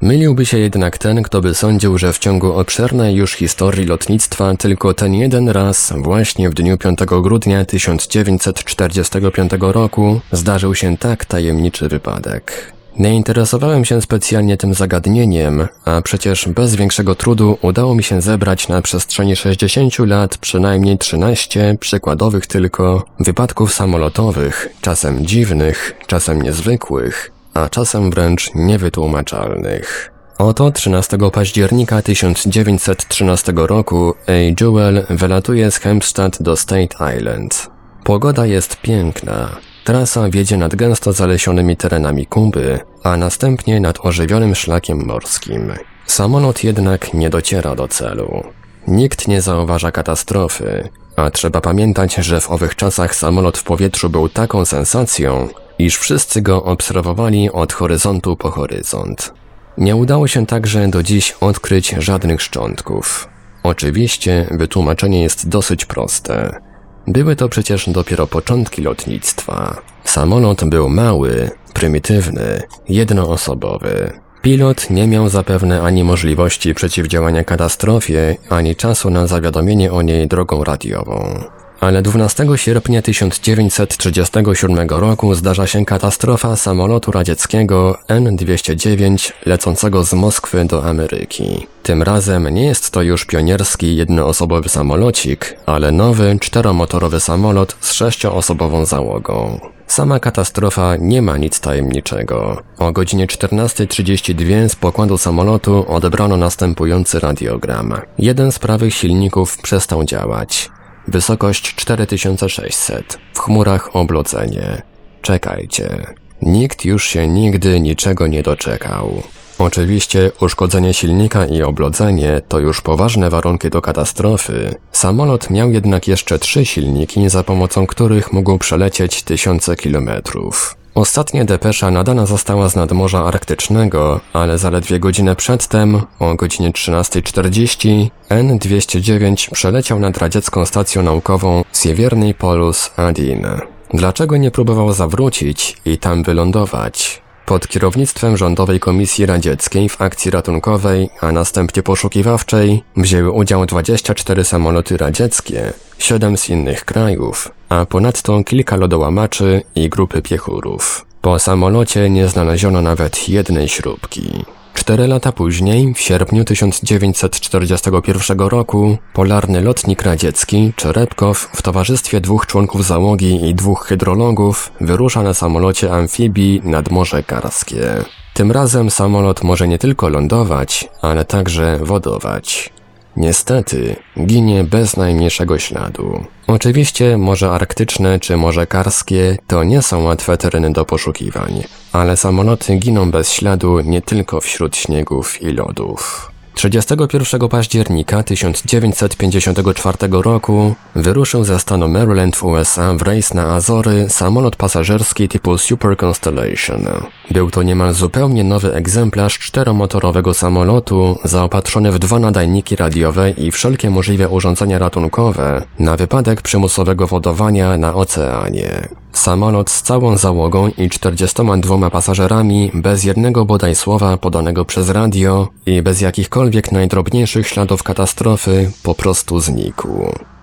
Myliłby się jednak ten, kto by sądził, że w ciągu obszernej już historii lotnictwa tylko ten jeden raz, właśnie w dniu 5 grudnia 1945 roku, zdarzył się tak tajemniczy wypadek. Nie interesowałem się specjalnie tym zagadnieniem, a przecież bez większego trudu udało mi się zebrać na przestrzeni 60 lat przynajmniej 13 przykładowych tylko wypadków samolotowych, czasem dziwnych, czasem niezwykłych, a czasem wręcz niewytłumaczalnych. Oto 13 października 1913 roku A. Jewel wylatuje z Hempstead do State Island. Pogoda jest piękna. Trasa wiedzie nad gęsto zalesionymi terenami Kuby, a następnie nad ożywionym szlakiem morskim. Samolot jednak nie dociera do celu. Nikt nie zauważa katastrofy, a trzeba pamiętać, że w owych czasach samolot w powietrzu był taką sensacją, iż wszyscy go obserwowali od horyzontu po horyzont. Nie udało się także do dziś odkryć żadnych szczątków. Oczywiście wytłumaczenie jest dosyć proste. Były to przecież dopiero początki lotnictwa. Samolot był mały, prymitywny, jednoosobowy. Pilot nie miał zapewne ani możliwości przeciwdziałania katastrofie, ani czasu na zawiadomienie o niej drogą radiową. Ale 12 sierpnia 1937 roku zdarza się katastrofa samolotu radzieckiego N-209 lecącego z Moskwy do Ameryki. Tym razem nie jest to już pionierski jednoosobowy samolocik, ale nowy czteromotorowy samolot z sześcioosobową załogą. Sama katastrofa nie ma nic tajemniczego. O godzinie 14.32 z pokładu samolotu odebrano następujący radiogram. Jeden z prawych silników przestał działać. Wysokość 4600. W chmurach oblodzenie. Czekajcie. Nikt już się nigdy niczego nie doczekał. Oczywiście uszkodzenie silnika i oblodzenie to już poważne warunki do katastrofy. Samolot miał jednak jeszcze trzy silniki, za pomocą których mógł przelecieć tysiące kilometrów. Ostatnia depesza nadana została z nadmorza arktycznego, ale zaledwie godzinę przedtem, o godzinie 13.40, N-209 przeleciał nad radziecką stacją naukową Siewierny Polus Adin. Dlaczego nie próbował zawrócić i tam wylądować? Pod kierownictwem Rządowej Komisji Radzieckiej w akcji ratunkowej, a następnie poszukiwawczej wzięły udział 24 samoloty radzieckie, 7 z innych krajów, a ponadto kilka lodołamaczy i grupy piechurów. Po samolocie nie znaleziono nawet jednej śrubki. Cztery lata później, w sierpniu 1941 roku, polarny lotnik radziecki Czerepkow w towarzystwie dwóch członków załogi i dwóch hydrologów wyrusza na samolocie amfibii nad Morze Karskie. Tym razem samolot może nie tylko lądować, ale także wodować. Niestety, ginie bez najmniejszego śladu. Oczywiście Morze Arktyczne czy Morze Karskie to nie są łatwe tereny do poszukiwań, ale samoloty giną bez śladu nie tylko wśród śniegów i lodów. 31 października 1954 roku wyruszył ze stanu Maryland w USA w rejs na Azory samolot pasażerski typu Super Constellation. Był to niemal zupełnie nowy egzemplarz czteromotorowego samolotu zaopatrzony w dwa nadajniki radiowe i wszelkie możliwe urządzenia ratunkowe na wypadek przymusowego wodowania na oceanie. Samolot z całą załogą i 42 pasażerami, bez jednego bodaj słowa podanego przez radio i bez jakichkolwiek najdrobniejszych śladów katastrofy, po prostu znikł.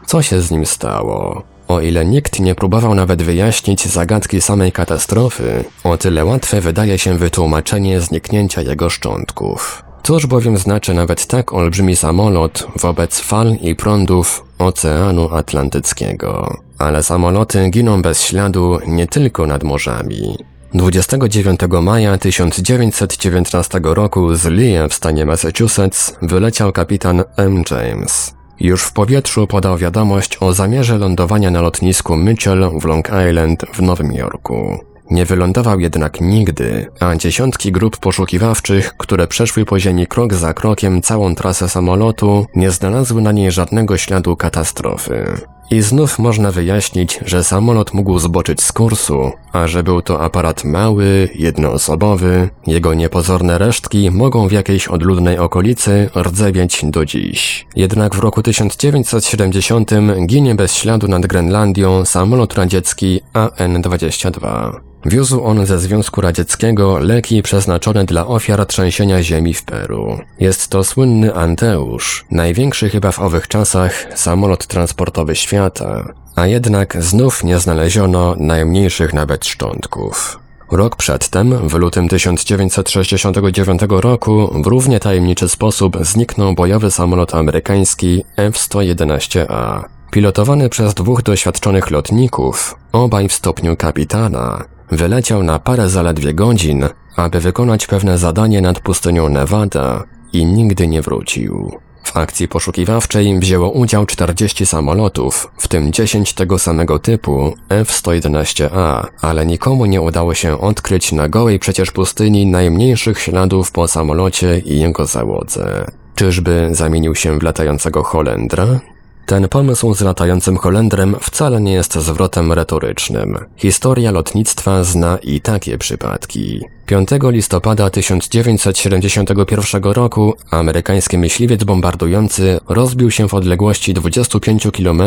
Co się z nim stało? O ile nikt nie próbował nawet wyjaśnić zagadki samej katastrofy, o tyle łatwe wydaje się wytłumaczenie zniknięcia jego szczątków. Cóż bowiem znaczy nawet tak olbrzymi samolot wobec fal i prądów Oceanu Atlantyckiego? Ale samoloty giną bez śladu nie tylko nad morzami. 29 maja 1919 roku z Lee w stanie Massachusetts wyleciał kapitan M. James. Już w powietrzu podał wiadomość o zamierze lądowania na lotnisku Mitchell w Long Island w Nowym Jorku. Nie wylądował jednak nigdy, a dziesiątki grup poszukiwawczych, które przeszły po ziemi krok za krokiem całą trasę samolotu, nie znalazły na niej żadnego śladu katastrofy. I znów można wyjaśnić, że samolot mógł zboczyć z kursu, a że był to aparat mały, jednoosobowy, jego niepozorne resztki mogą w jakiejś odludnej okolicy rdzewieć do dziś. Jednak w roku 1970 ginie bez śladu nad Grenlandią samolot radziecki AN-22. Wiózł on ze Związku Radzieckiego leki przeznaczone dla ofiar trzęsienia ziemi w Peru. Jest to słynny Anteusz, największy chyba w owych czasach samolot transportowy świata, a jednak znów nie znaleziono najmniejszych nawet szczątków. Rok przedtem, w lutym 1969 roku, w równie tajemniczy sposób zniknął bojowy samolot amerykański F-111A. Pilotowany przez dwóch doświadczonych lotników, obaj w stopniu kapitana, Wyleciał na parę zaledwie godzin, aby wykonać pewne zadanie nad pustynią Nevada i nigdy nie wrócił. W akcji poszukiwawczej wzięło udział 40 samolotów, w tym 10 tego samego typu F-111A, ale nikomu nie udało się odkryć na gołej przecież pustyni najmniejszych śladów po samolocie i jego załodze. Czyżby zamienił się w latającego Holendra? Ten pomysł z latającym Holendrem wcale nie jest zwrotem retorycznym. Historia lotnictwa zna i takie przypadki. 5 listopada 1971 roku amerykański myśliwiec bombardujący rozbił się w odległości 25 km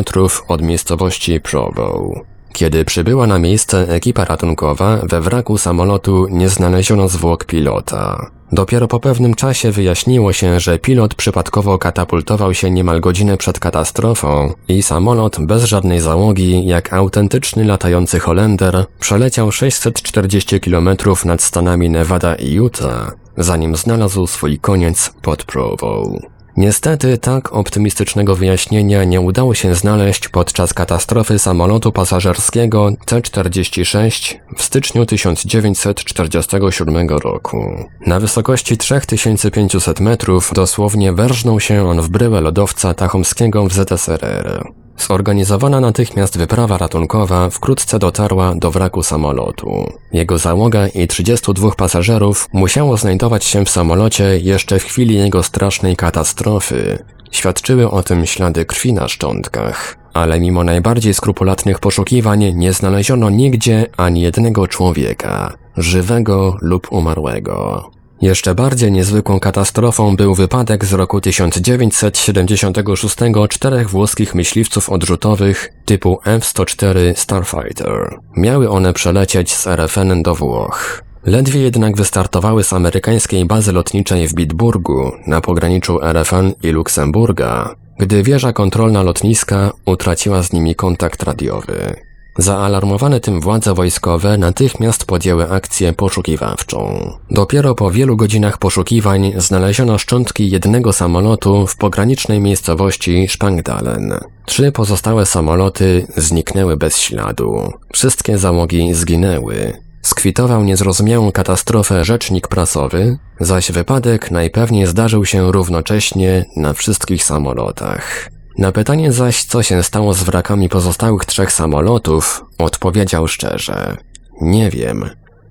od miejscowości Provo. Kiedy przybyła na miejsce ekipa ratunkowa, we wraku samolotu nie znaleziono zwłok pilota. Dopiero po pewnym czasie wyjaśniło się, że pilot przypadkowo katapultował się niemal godzinę przed katastrofą i samolot bez żadnej załogi, jak autentyczny latający Holender, przeleciał 640 km nad stanami Nevada i Utah, zanim znalazł swój koniec pod Provo. Niestety tak optymistycznego wyjaśnienia nie udało się znaleźć podczas katastrofy samolotu pasażerskiego C-46 w styczniu 1947 roku. Na wysokości 3500 metrów dosłownie wężnął się on w bryłę lodowca tachomskiego w ZSRR. Zorganizowana natychmiast wyprawa ratunkowa wkrótce dotarła do wraku samolotu. Jego załoga i 32 pasażerów musiało znajdować się w samolocie jeszcze w chwili jego strasznej katastrofy. Świadczyły o tym ślady krwi na szczątkach. Ale mimo najbardziej skrupulatnych poszukiwań nie znaleziono nigdzie ani jednego człowieka, żywego lub umarłego. Jeszcze bardziej niezwykłą katastrofą był wypadek z roku 1976 czterech włoskich myśliwców odrzutowych typu F-104 Starfighter. Miały one przelecieć z RFN do Włoch. Ledwie jednak wystartowały z amerykańskiej bazy lotniczej w Bitburgu na pograniczu RFN i Luksemburga, gdy wieża kontrolna lotniska utraciła z nimi kontakt radiowy. Zaalarmowane tym władze wojskowe natychmiast podjęły akcję poszukiwawczą. Dopiero po wielu godzinach poszukiwań znaleziono szczątki jednego samolotu w pogranicznej miejscowości Spangdalen. Trzy pozostałe samoloty zniknęły bez śladu. Wszystkie załogi zginęły. Skwitował niezrozumiałą katastrofę rzecznik prasowy, zaś wypadek najpewniej zdarzył się równocześnie na wszystkich samolotach. Na pytanie zaś, co się stało z wrakami pozostałych trzech samolotów, odpowiedział szczerze: Nie wiem.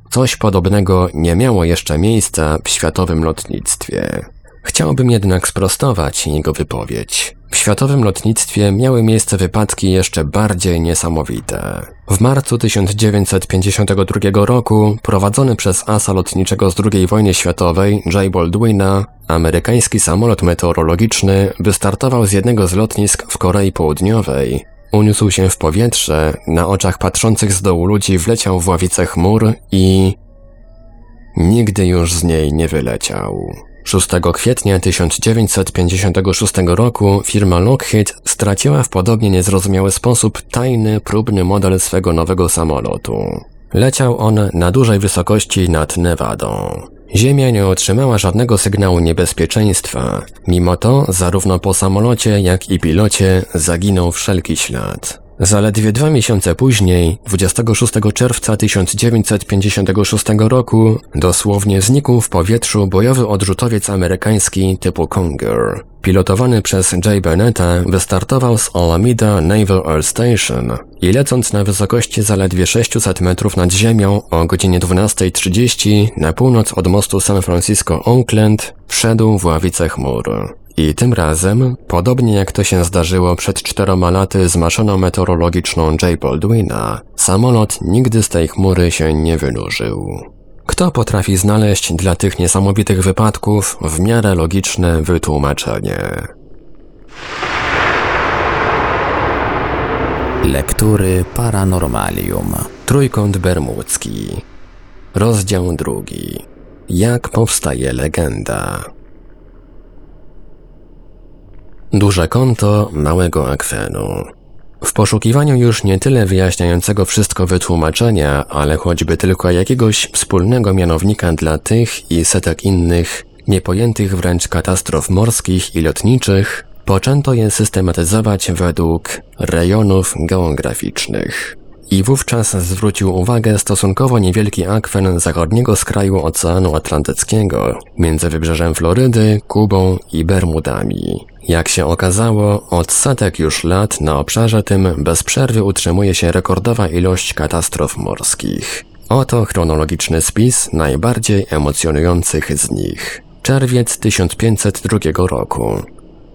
Coś podobnego nie miało jeszcze miejsca w światowym lotnictwie. Chciałbym jednak sprostować jego wypowiedź. W światowym lotnictwie miały miejsce wypadki jeszcze bardziej niesamowite. W marcu 1952 roku prowadzony przez asa lotniczego z II wojny światowej J. Baldwina amerykański samolot meteorologiczny wystartował z jednego z lotnisk w Korei Południowej. Uniósł się w powietrze, na oczach patrzących z dołu ludzi wleciał w ławicę chmur i... Nigdy już z niej nie wyleciał. 6 kwietnia 1956 roku firma Lockheed straciła w podobnie niezrozumiały sposób tajny, próbny model swego nowego samolotu. Leciał on na dużej wysokości nad Nevadą. Ziemia nie otrzymała żadnego sygnału niebezpieczeństwa. Mimo to, zarówno po samolocie, jak i pilocie zaginął wszelki ślad. Zaledwie dwa miesiące później, 26 czerwca 1956 roku, dosłownie znikł w powietrzu bojowy odrzutowiec amerykański typu Conger. Pilotowany przez Jay Bennetta, wystartował z Alameda Naval Air Station i lecąc na wysokości zaledwie 600 metrów nad ziemią o godzinie 12.30 na północ od mostu San Francisco-Oakland, wszedł w ławicę chmur. I tym razem, podobnie jak to się zdarzyło przed czteroma laty z maszyną meteorologiczną J. Baldwina, samolot nigdy z tej chmury się nie wynurzył. Kto potrafi znaleźć dla tych niesamowitych wypadków w miarę logiczne wytłumaczenie? Lektury Paranormalium. Trójkąt Bermudzki. Rozdział drugi. Jak powstaje legenda? Duże konto małego akwenu. W poszukiwaniu już nie tyle wyjaśniającego wszystko wytłumaczenia, ale choćby tylko jakiegoś wspólnego mianownika dla tych i setek innych, niepojętych wręcz katastrof morskich i lotniczych, poczęto je systematyzować według rejonów geograficznych. I wówczas zwrócił uwagę stosunkowo niewielki akwen zachodniego skraju Oceanu Atlantyckiego między wybrzeżem Florydy, Kubą i Bermudami. Jak się okazało, od setek już lat na obszarze tym bez przerwy utrzymuje się rekordowa ilość katastrof morskich. Oto chronologiczny spis najbardziej emocjonujących z nich. Czerwiec 1502 roku.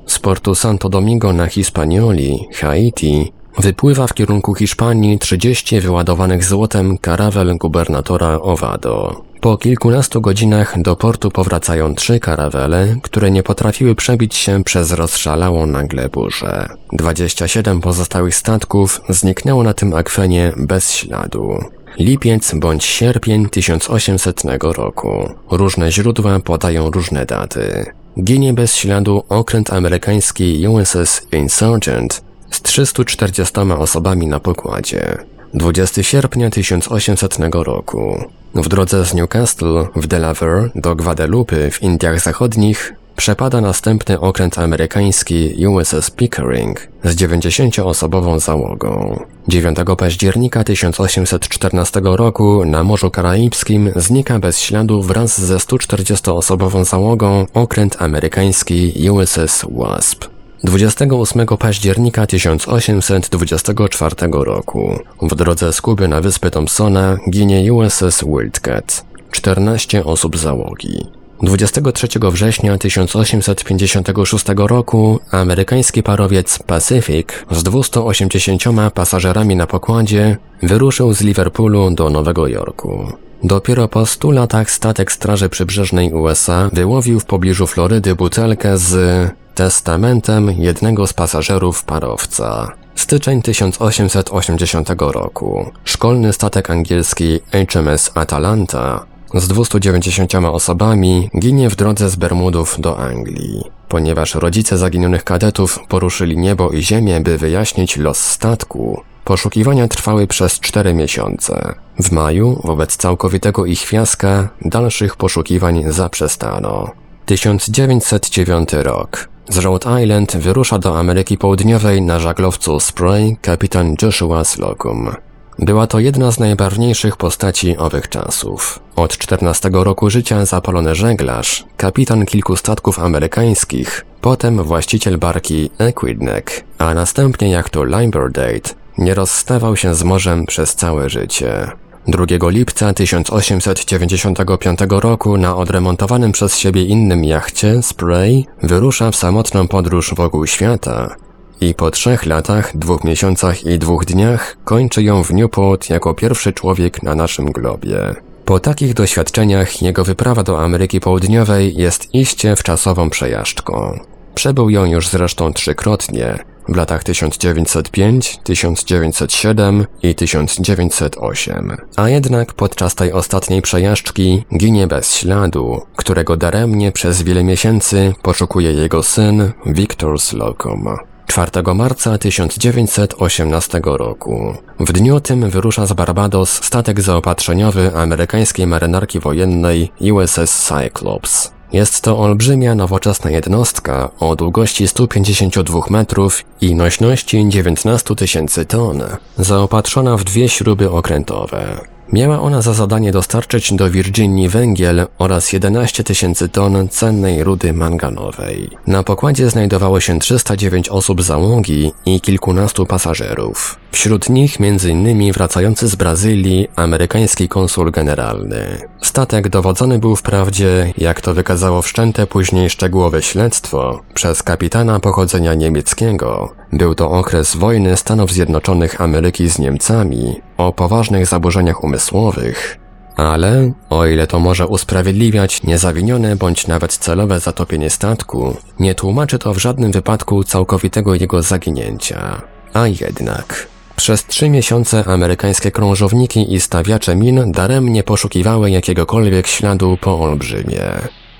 Z portu Santo Domingo na Hispanioli, Haiti, wypływa w kierunku Hiszpanii 30 wyładowanych złotem karawel gubernatora Ovado. Po kilkunastu godzinach do portu powracają trzy karawele, które nie potrafiły przebić się przez rozszalałą nagle burzę. 27 pozostałych statków zniknęło na tym akwenie bez śladu. Lipiec bądź sierpień 1800 roku. Różne źródła podają różne daty. Ginie bez śladu okręt amerykański USS Insurgent z 340 osobami na pokładzie. 20 sierpnia 1800 roku. W drodze z Newcastle w Delaware do Guadalupe w Indiach Zachodnich przepada następny okręt amerykański USS Pickering z 90-osobową załogą. 9 października 1814 roku na Morzu Karaibskim znika bez śladu wraz ze 140-osobową załogą okręt amerykański USS Wasp. 28 października 1824 roku w drodze z Kuby na wyspę Thompsona ginie USS Wildcat, 14 osób załogi. 23 września 1856 roku amerykański parowiec Pacific z 280 pasażerami na pokładzie wyruszył z Liverpoolu do Nowego Jorku. Dopiero po 100 latach statek Straży Przybrzeżnej USA wyłowił w pobliżu Florydy butelkę z testamentem jednego z pasażerów parowca. Styczeń 1880 roku. Szkolny statek angielski HMS Atalanta z 290 osobami ginie w drodze z Bermudów do Anglii. Ponieważ rodzice zaginionych kadetów poruszyli niebo i ziemię, by wyjaśnić los statku, poszukiwania trwały przez cztery miesiące. W maju, wobec całkowitego ich fiaska, dalszych poszukiwań zaprzestano. 1909 rok. Z Rhode Island wyrusza do Ameryki Południowej na żaglowcu Spray kapitan Joshua Slocum. Była to jedna z najbarwniejszych postaci owych czasów. Od 14 roku życia zapalony żeglarz, kapitan kilku statków amerykańskich, potem właściciel barki Equidneck, a następnie jachtu Limberdate, nie rozstawał się z morzem przez całe życie. 2 lipca 1895 roku na odremontowanym przez siebie innym jachcie Spray wyrusza w samotną podróż wokół świata i po trzech latach, dwóch miesiącach i dwóch dniach kończy ją w Newport jako pierwszy człowiek na naszym globie. Po takich doświadczeniach jego wyprawa do Ameryki Południowej jest iście wczasową przejażdżką. Przebył ją już zresztą trzykrotnie, w latach 1905, 1907 i 1908. A jednak podczas tej ostatniej przejażdżki ginie bez śladu, którego daremnie przez wiele miesięcy poszukuje jego syn Victor Slocum. 4 marca 1918 roku. W dniu tym wyrusza z Barbados statek zaopatrzeniowy amerykańskiej marynarki wojennej USS Cyclops. Jest to olbrzymia nowoczesna jednostka o długości 152 metrów i nośności 19 tysięcy ton, zaopatrzona w dwie śruby okrętowe. Miała ona za zadanie dostarczyć do Virginii węgiel oraz 11 tysięcy ton cennej rudy manganowej. Na pokładzie znajdowało się 309 osób załogi i kilkunastu pasażerów. Wśród nich m.in. wracający z Brazylii amerykański konsul generalny. Statek dowodzony był wprawdzie, jak to wykazało wszczęte później szczegółowe śledztwo, przez kapitana pochodzenia niemieckiego. Był to okres wojny Stanów Zjednoczonych Ameryki z Niemcami o poważnych zaburzeniach umysłowych, ale, o ile to może usprawiedliwiać niezawinione bądź nawet celowe zatopienie statku, nie tłumaczy to w żadnym wypadku całkowitego jego zaginięcia. A jednak. Przez trzy miesiące amerykańskie krążowniki i stawiacze min daremnie poszukiwały jakiegokolwiek śladu po Olbrzymie.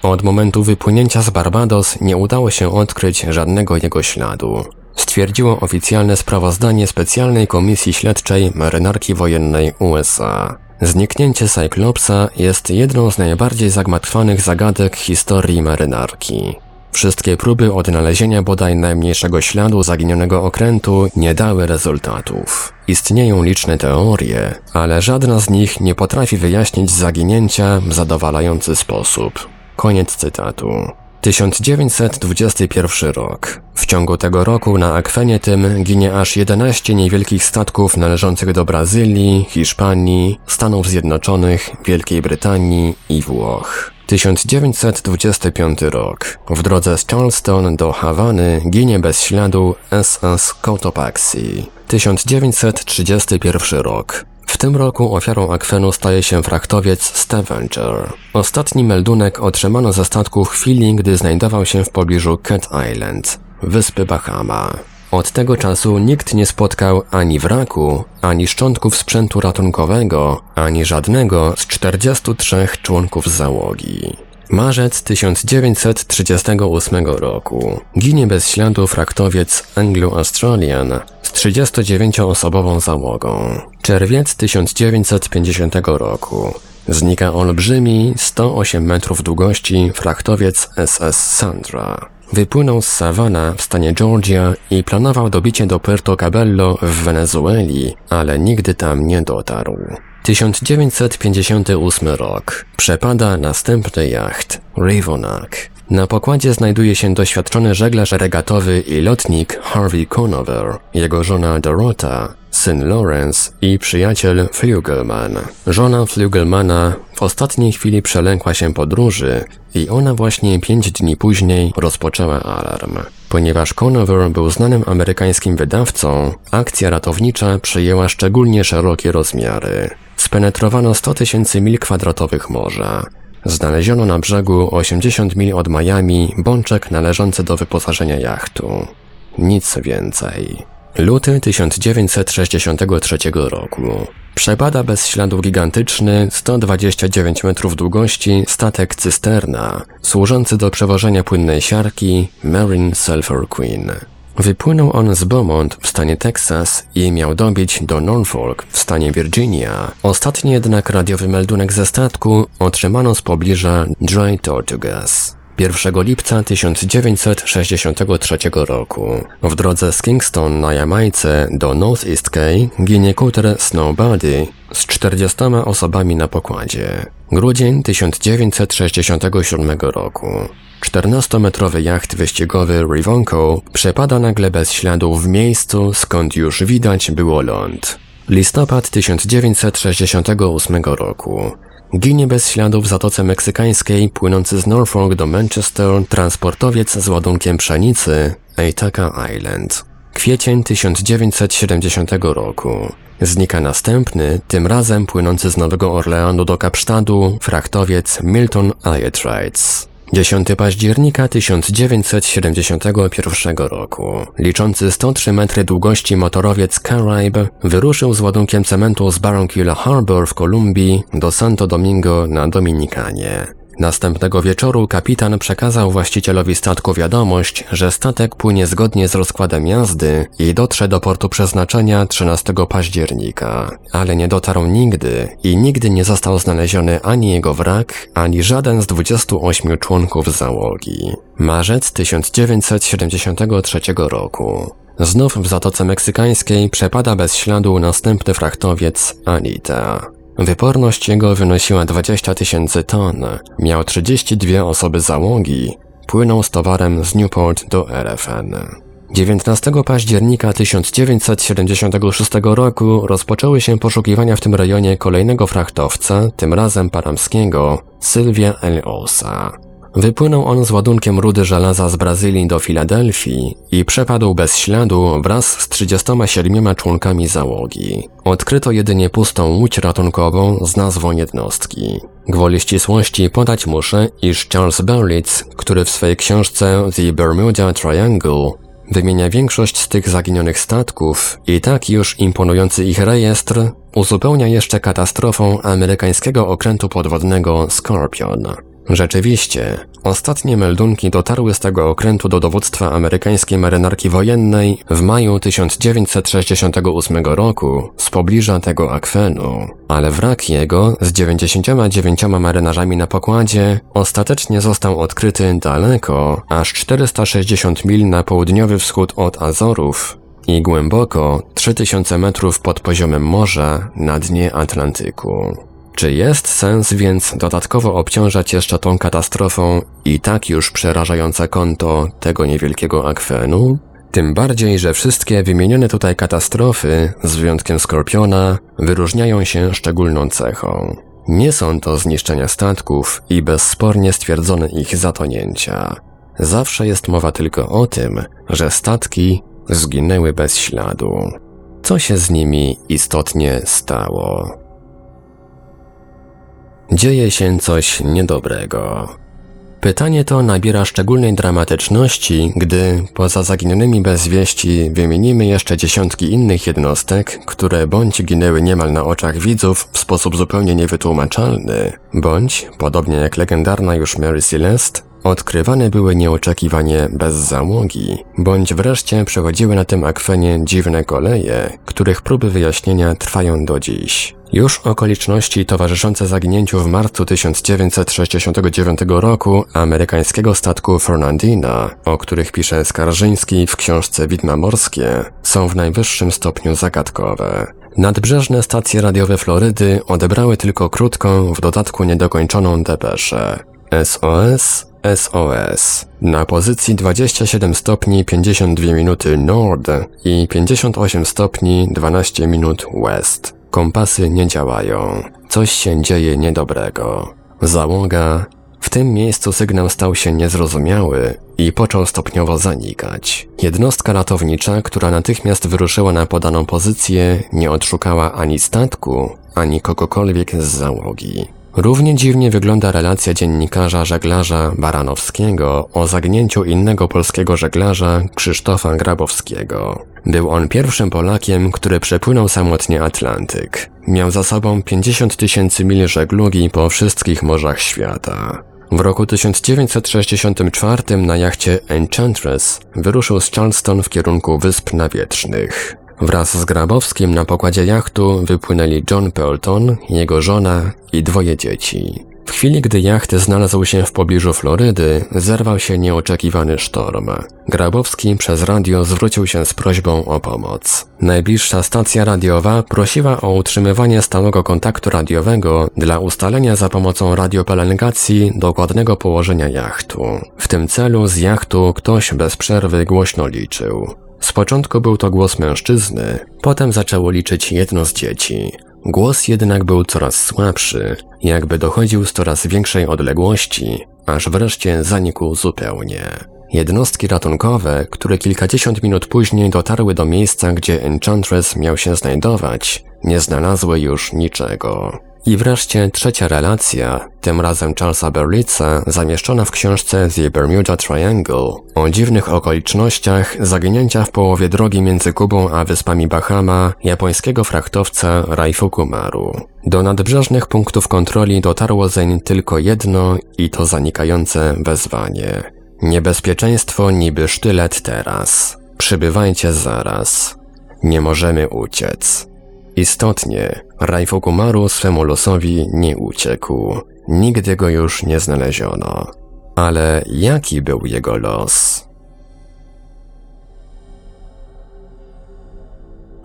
Od momentu wypłynięcia z Barbados nie udało się odkryć żadnego jego śladu. Stwierdziło oficjalne sprawozdanie specjalnej komisji śledczej marynarki wojennej USA. Zniknięcie Cyclopsa jest jedną z najbardziej zagmatwanych zagadek historii marynarki. Wszystkie próby odnalezienia bodaj najmniejszego śladu zaginionego okrętu nie dały rezultatów. Istnieją liczne teorie, ale żadna z nich nie potrafi wyjaśnić zaginięcia w zadowalający sposób. Koniec cytatu. 1921 rok. W ciągu tego roku na akwenie tym ginie aż 11 niewielkich statków należących do Brazylii, Hiszpanii, Stanów Zjednoczonych, Wielkiej Brytanii i Włoch. 1925 rok. W drodze z Charleston do Hawany ginie bez śladu SS Cotopaxi. 1931 rok. W tym roku ofiarą akwenu staje się frachtowiec Stavanger. Ostatni meldunek otrzymano ze statku w chwili, gdy znajdował się w pobliżu Cat Island, wyspy Bahama. Od tego czasu nikt nie spotkał ani wraku, ani szczątków sprzętu ratunkowego, ani żadnego z 43 członków załogi. Marzec 1938 roku. Ginie bez śladu fraktowiec Anglo-Australian z 39-osobową załogą. Czerwiec 1950 roku. Znika olbrzymi, 108 metrów długości frachtowiec SS Sandra. Wypłynął z Savannah w stanie Georgia i planował dobicie do Puerto Cabello w Wenezueli, ale nigdy tam nie dotarł. 1958 rok. Przepada następny jacht, Rivonak. Na pokładzie znajduje się doświadczony żeglarz regatowy i lotnik Harvey Conover, jego żona Dorota, syn Lawrence i przyjaciel Flugelman. Żona Flugelmana w ostatniej chwili przelękła się podróży i ona właśnie pięć dni później rozpoczęła alarm. Ponieważ Conover był znanym amerykańskim wydawcą, akcja ratownicza przyjęła szczególnie szerokie rozmiary. Spenetrowano 100 tysięcy mil kwadratowych morza. Znaleziono na brzegu 80 mil od Miami bączek należący do wyposażenia jachtu. Nic więcej. Luty 1963 roku. Przepada bez śladu gigantyczny, 129 metrów długości statek cysterna, służący do przewożenia płynnej siarki Marine Sulphur Queen. Wypłynął on z Beaumont w stanie Texas i miał dobić do Norfolk w stanie Virginia. Ostatni jednak radiowy meldunek ze statku otrzymano z pobliża Dry Tortugas. 1 lipca 1963 roku. W drodze z Kingston na Jamajce do North East Cay ginie kuter Snowbody z 40 osobami na pokładzie. Grudzień 1967 roku. 14-metrowy jacht wyścigowy Rivonko przepada nagle bez śladu w miejscu, skąd już widać było ląd. Listopad 1968 roku. Ginie bez śladu w Zatoce Meksykańskiej płynący z Norfolk do Manchester transportowiec z ładunkiem pszenicy Aitaka Island. Kwiecień 1970 roku. Znika następny, tym razem płynący z Nowego Orleanu do Kapsztadu, frachtowiec Milton Ayatrides. 10 października 1971 roku. Liczący 103 metry długości motorowiec Caribe wyruszył z ładunkiem cementu z Barranquilla Harbor w Kolumbii do Santo Domingo na Dominikanie. Następnego wieczoru kapitan przekazał właścicielowi statku wiadomość, że statek płynie zgodnie z rozkładem jazdy i dotrze do portu przeznaczenia 13 października, ale nie dotarł nigdy i nigdy nie został znaleziony ani jego wrak, ani żaden z 28 członków załogi. Marzec 1973 roku. Znów w Zatoce Meksykańskiej przepada bez śladu następny frachtowiec Anita. Wyporność jego wynosiła 20 tysięcy ton, miał 32 osoby załogi, płynął z towarem z Newport do RFN. 19 października 1976 roku rozpoczęły się poszukiwania w tym rejonie kolejnego frachtowca, tym razem paramskiego, Sylwia L. Osa. Wypłynął on z ładunkiem rudy żelaza z Brazylii do Filadelfii i przepadł bez śladu wraz z 37 członkami załogi. Odkryto jedynie pustą łódź ratunkową z nazwą jednostki. Gwoli ścisłości podać muszę, iż Charles Berlitz, który w swojej książce The Bermuda Triangle wymienia większość z tych zaginionych statków i tak już imponujący ich rejestr uzupełnia jeszcze katastrofą amerykańskiego okrętu podwodnego Scorpion. Rzeczywiście, ostatnie meldunki dotarły z tego okrętu do dowództwa amerykańskiej marynarki wojennej w maju 1968 roku z pobliża tego akwenu, ale wrak jego z 99 marynarzami na pokładzie ostatecznie został odkryty daleko, aż 460 mil na południowy wschód od Azorów i głęboko 3000 metrów pod poziomem morza na dnie Atlantyku. Czy jest sens więc dodatkowo obciążać jeszcze tą katastrofą i tak już przerażające konto tego niewielkiego akwenu? Tym bardziej, że wszystkie wymienione tutaj katastrofy, z wyjątkiem Skorpiona, wyróżniają się szczególną cechą. Nie są to zniszczenia statków i bezspornie stwierdzone ich zatonięcia. Zawsze jest mowa tylko o tym, że statki zginęły bez śladu. Co się z nimi istotnie stało? Dzieje się coś niedobrego. Pytanie to nabiera szczególnej dramatyczności, gdy poza zaginionymi bez wieści wymienimy jeszcze dziesiątki innych jednostek, które bądź ginęły niemal na oczach widzów w sposób zupełnie niewytłumaczalny, bądź, podobnie jak legendarna już Mary Celeste, odkrywane były nieoczekiwanie bez załogi, bądź wreszcie przechodziły na tym akwenie dziwne koleje, których próby wyjaśnienia trwają do dziś. Już okoliczności towarzyszące zaginięciu w marcu 1969 roku amerykańskiego statku Fernandina, o których pisze Skarżyński w książce Widma Morskie, są w najwyższym stopniu zagadkowe. Nadbrzeżne stacje radiowe Florydy odebrały tylko krótką, w dodatku niedokończoną depeszę. SOS, SOS. Na pozycji 27 stopni 52 minuty Nord i 58 stopni 12 minut West. Kompasy nie działają. Coś się dzieje niedobrego. Załoga. W tym miejscu sygnał stał się niezrozumiały i począł stopniowo zanikać. Jednostka ratownicza, która natychmiast wyruszyła na podaną pozycję, nie odszukała ani statku, ani kogokolwiek z załogi. Równie dziwnie wygląda relacja dziennikarza żeglarza Baranowskiego o zagnięciu innego polskiego żeglarza Krzysztofa Grabowskiego. Był on pierwszym Polakiem, który przepłynął samotnie Atlantyk. Miał za sobą 50 tysięcy mil żeglugi po wszystkich morzach świata. W roku 1964 na jachcie Enchantress wyruszył z Charleston w kierunku Wysp Nawietrznych. Wraz z Grabowskim na pokładzie jachtu wypłynęli John Pelton, jego żona i dwoje dzieci. W chwili, gdy jacht znalazł się w pobliżu Florydy, zerwał się nieoczekiwany sztorm. Grabowski przez radio zwrócił się z prośbą o pomoc. Najbliższa stacja radiowa prosiła o utrzymywanie stałego kontaktu radiowego dla ustalenia za pomocą radiopelengacji dokładnego położenia jachtu. W tym celu z jachtu ktoś bez przerwy głośno liczył. Z początku był to głos mężczyzny, potem zaczęło liczyć jedno z dzieci. Głos jednak był coraz słabszy, jakby dochodził z coraz większej odległości, aż wreszcie zanikł zupełnie. Jednostki ratunkowe, które kilkadziesiąt minut później dotarły do miejsca, gdzie Enchantress miał się znajdować, nie znalazły już niczego. I wreszcie trzecia relacja, tym razem Charlesa Berlitza, zamieszczona w książce The Bermuda Triangle, o dziwnych okolicznościach zaginięcia w połowie drogi między Kubą a wyspami Bahama japońskiego frachtowca Raifuku Maru. Do nadbrzeżnych punktów kontroli dotarło zeń tylko jedno i to zanikające wezwanie. Niebezpieczeństwo niby sztylet teraz. Przybywajcie zaraz. Nie możemy uciec. Istotnie, Raifuku Maru swemu losowi nie uciekł. Nigdy go już nie znaleziono. Ale jaki był jego los?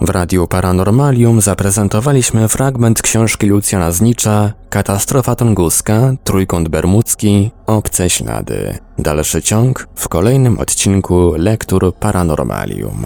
W Radiu Paranormalium zaprezentowaliśmy fragment książki Lucjana Znicza Katastrofa Tunguska, Trójkąt Bermudzki, Obce Ślady. Dalszy ciąg w kolejnym odcinku Lektur Paranormalium.